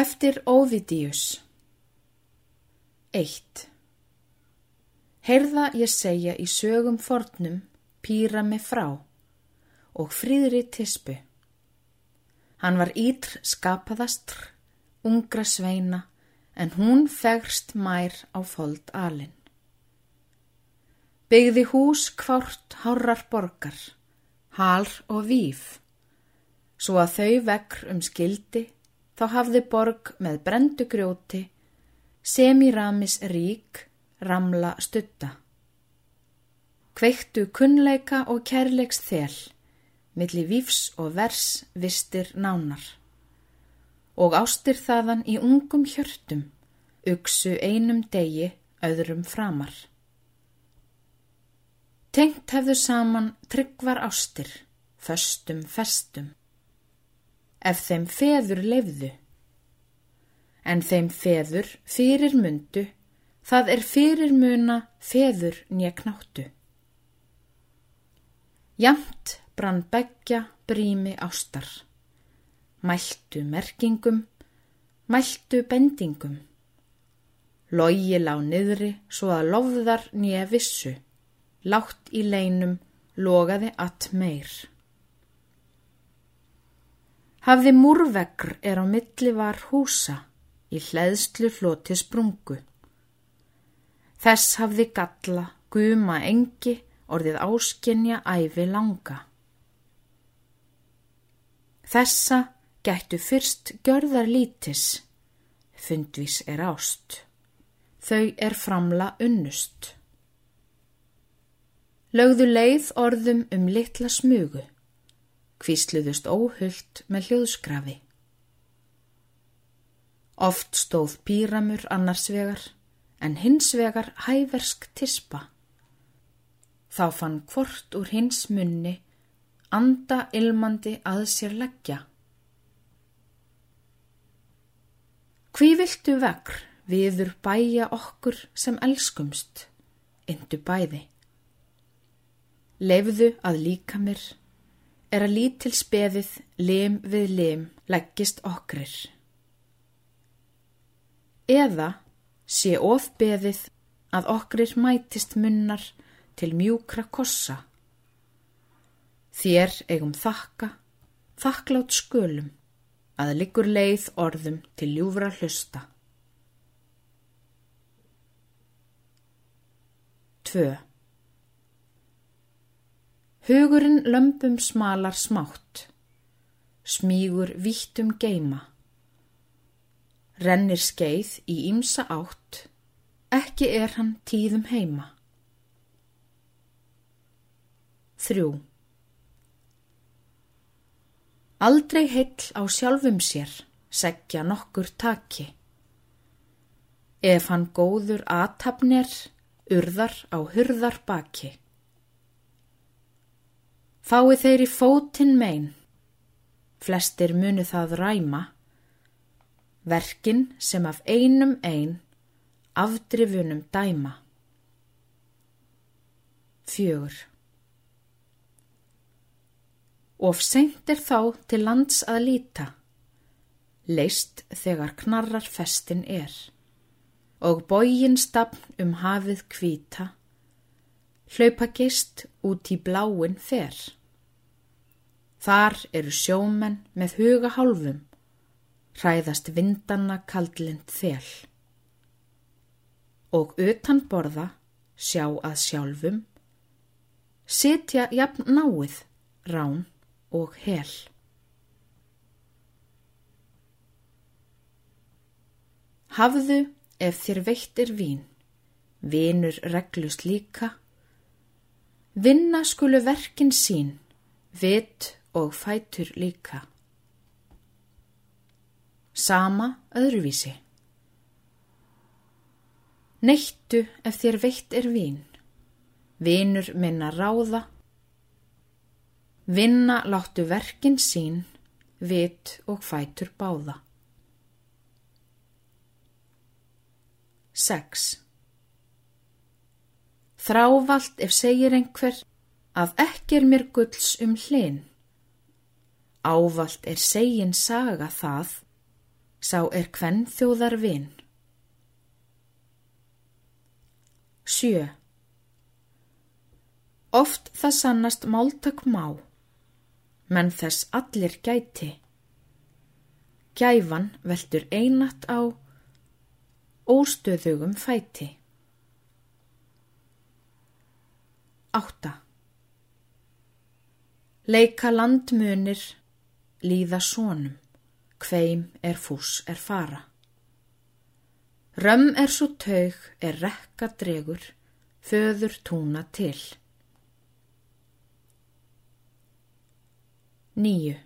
Eftir Óvidíus 1. Heyrða ég segja í sögum fornum pýra mig frá og fríðri tispu. Hann var ítr skapaðastr, ungra sveina, en hún fegst mær á fold alin. Byggði hús kvort hárar borgar, hal og víf, svo að þau vekr um skildi þá hafði borg með brendu grjóti, semiramis rík, ramla stutta. Kveiktu kunnleika og kærleiks þel, milli vífs og vers vistir nánar. Og ástir þaðan í ungum hjörtum, uksu einum degi, öðrum framar. Tengt hefðu saman tryggvar ástir, föstum festum ef þeim feður lefðu. En þeim feður fyrir mundu, það er fyrir muna feður nýjaknáttu. Jamt brann begja brími ástar, mæltu merkingum, mæltu bendingum. Lógi lág niðri svo að lofðar nýja vissu, látt í leinum logaði att meir. Hafði múrvegr er á milli var húsa í hleðslu hloti sprungu. Þess hafði galla, guma engi, orðið áskenja æfi langa. Þessa gættu fyrst görðar lítis, fundvís er ást. Þau er framla unnust. Lögðu leið orðum um litla smugu kvísluðust óhullt með hljóðskrafi. Oft stóð píramur annars vegar, en hins vegar hæversk tispa. Þá fann hvort úr hins munni anda ilmandi að sér leggja. Hví viltu vegr viður bæja okkur sem elskumst, indu bæði. Leifðu að líka mér er að lítil speðið lim við lim leggist okkur. Eða sé ofbeðið að okkur mætist munnar til mjúkra kossa. Þér eigum þakka, þakklátt skölum, að liggur leið orðum til ljúfra hlusta. 2. Hugurinn lömpum smalar smátt, smígur víttum geima. Rennir skeið í ímsa átt, ekki er hann tíðum heima. Þrjú. Aldrei heill á sjálfum sér, segja nokkur taki. Ef hann góður aðtapnir, urðar á hurðar baki. Fái þeir í fótinn mein, flestir munu það ræma, verkin sem af einum ein afdrifunum dæma. Fjögur. Of seint er þá til lands að líta, leist þegar knarrar festin er, og bógin stafn um hafið kvíta, hlaupa gist út í bláin fer. Þar eru sjómenn með huga hálfum, hræðast vindanna kaldlind þel. Og utan borða, sjá að sjálfum, sitja jafn náið, rán og hel. Hafðu ef þér veittir vín, vinur reglust líka, Vinna skulu verkin sín, vit og fætur líka. Sama öðruvísi. Neittu ef þér veitt er vín, vinur minna ráða. Vinna láttu verkin sín, vit og fætur báða. 6. Þrávalt ef segir einhver að ekki er mér gulls um hlinn. Ávalt er segin saga það sá er hvenn þjóðar vinn. Sjö. Oft það sannast máltak má, menn þess allir gæti. Gæfan veldur einat á óstöðugum fæti. Átta. Leika landmunir, líða sónum, hveim er fús er fara. Römm er svo taug er rekka dregur, föður túna til. Níu.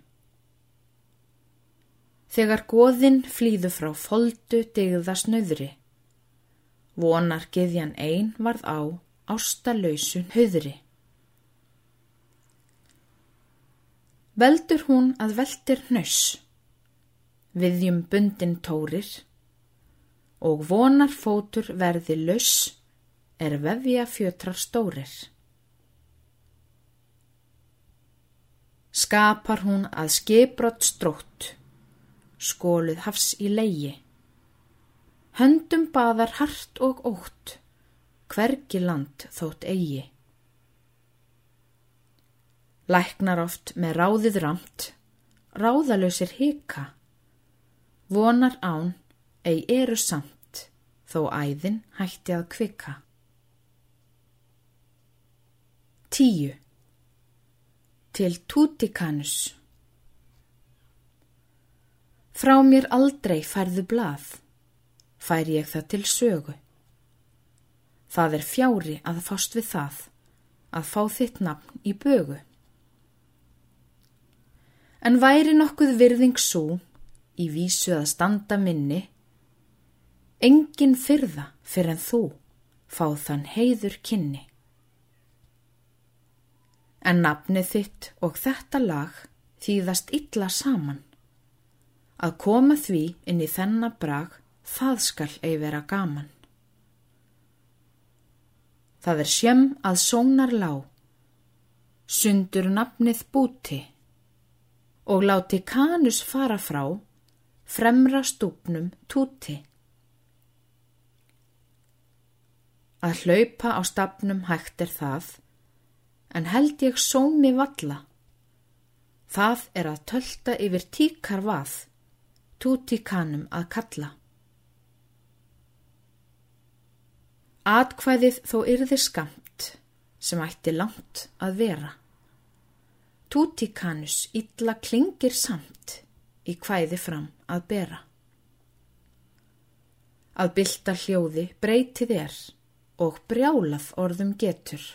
Þegar goðinn flýðu frá foldu digða snöðri, vonar geðjan einn varð á ástalausun höðri. Veldur hún að veldir nöss, viðjum bundin tórir og vonar fótur verði laus er vefja fjötrar stórir. Skapar hún að skipbrott strótt, skóluð hafs í leigi. Höndum baðar hart og ótt, hvergi land þótt eigi. Læknar oft með ráðið ramt, ráðalösir hika, vonar án, ei eru samt, þó æðin hætti að kvika. Tíu. Til Tútikanus. Frá mér aldrei færðu blað, fær ég það til sögu. Það er fjári að fást við það, að fá þitt nafn í bögu. En væri nokkuð virðing svo í vísu að standa minni, engin fyrða fyrir en þú fáð þann heiður kynni. En nafnið þitt og þetta lag þýðast illa saman. Að koma því inn í þennabrag, það skal ei vera gaman. Það er sjem að sónar lá, sundur nafnið búti, og láti kanus fara frá, fremra stúpnum túti. Að hlaupa á stafnum hægt er það, en held ég sómi valla. Það er að tölta yfir tíkar vað, túti kanum að kalla. Atkvæðið þó yrði skamt, sem ætti langt að vera. Tútikanus illa klingir samt í hvæði fram að bera. Að bylta hljóði breytið er og brjálað orðum getur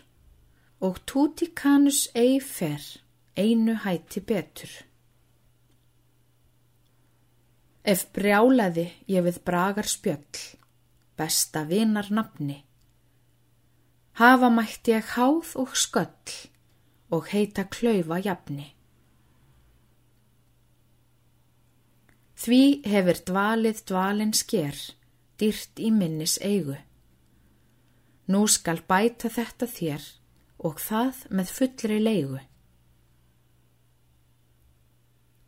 og Tútikanus ei fer einu hætti betur. Ef brjálaði ég við bragar spjöll, besta vinar nafni, hafa mætti ég háð og sköll og heita klaufa jafni. Því hefur dvalið dvalin sker, dýrt í minnis eigu. Nú skal bæta þetta þér og það með fullri leigu.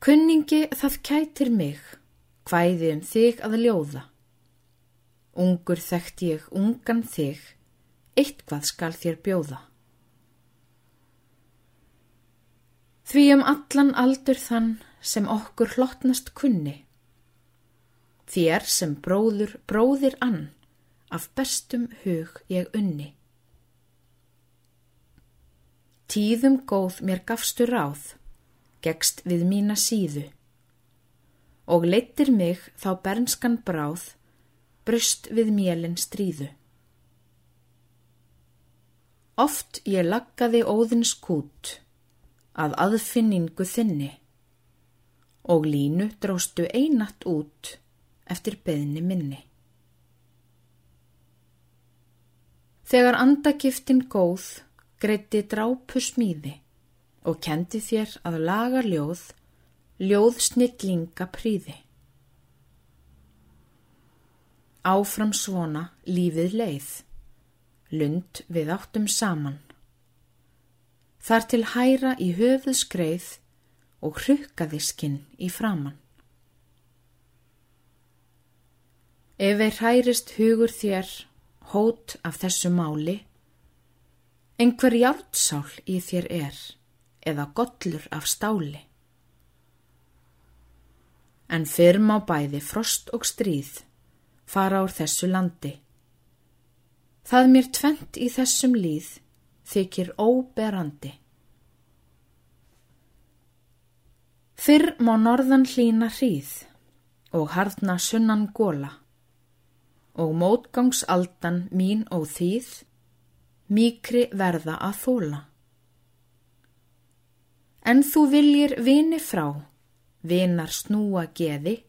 Kunningi það kætir mig, hvæði um þig að ljóða. Ungur þekkt ég ungan þig, eitthvað skal þér bjóða. Því um allan aldur þann sem okkur hlottnast kunni. Þér sem bróður bróðir ann, af bestum hug ég unni. Tíðum góð mér gafstu ráð, gegst við mína síðu, og leittir mig þá bernskan bráð, brust við mélinn stríðu. Oft ég laggaði óðins kút, að aðfinningu þinni og línu dróstu einatt út eftir beðni minni. Þegar andagiftin góð greitti drápu smíði og kendi þér að laga ljóð, ljóð snillinga príði. Áfram svona lífið leið, lund við áttum saman þar til hæra í höfuð skreið og hrukkaði skinn í framann. Ef ei hærist hugur þér hót af þessu máli, einhver hjártsál í þér er eða gollur af stáli. En fyrm á bæði frost og stríð fara úr þessu landi. Það mér tvent í þessum líð þykir óberandi. Fyrr má norðan hlína hríð og harðna sunnan góla og mótgangsaldan mín og þýð mýkri verða að þóla. En þú viljir vini frá, vinar snúa geði,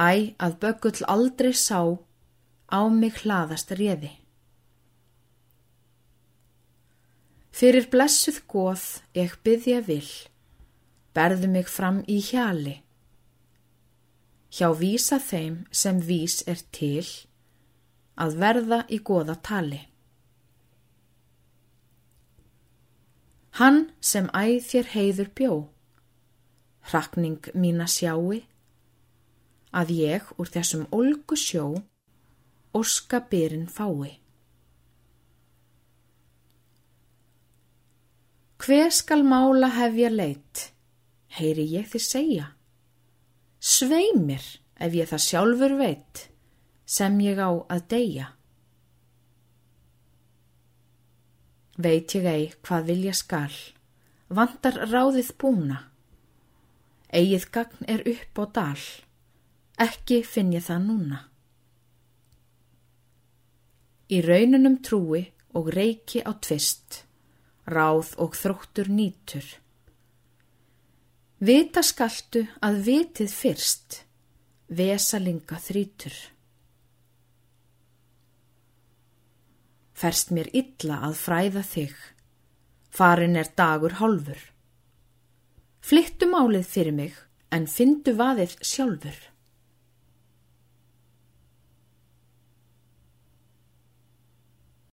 æ að bögull aldrei sá á mig hlaðast réði. Fyrir blessuð góð ég byggja vill, berðu mig fram í hjali, hjá vísa þeim sem vís er til að verða í goða tali. Hann sem æð þér heiður bjó, hrakning mína sjáu, að ég úr þessum olgu sjó orska byrinn fái. Hver skal mála hefja leitt, heyri ég þið segja? Sveimir ef ég það sjálfur veit sem ég á að deyja. Veit ég ei hvað vilja skal, vantar ráðið búna. Egið gagn er upp á dal, ekki finn ég það núna. Í raununum trúi og reiki á tvist, ráð og þróttur nýtur. Vita skaltu að vitið fyrst, vesalinga þrítur. Ferst mér illa að fræða þig, farin er dagur hálfur. Flyttu málið fyrir mig en fyndu vaðið sjálfur.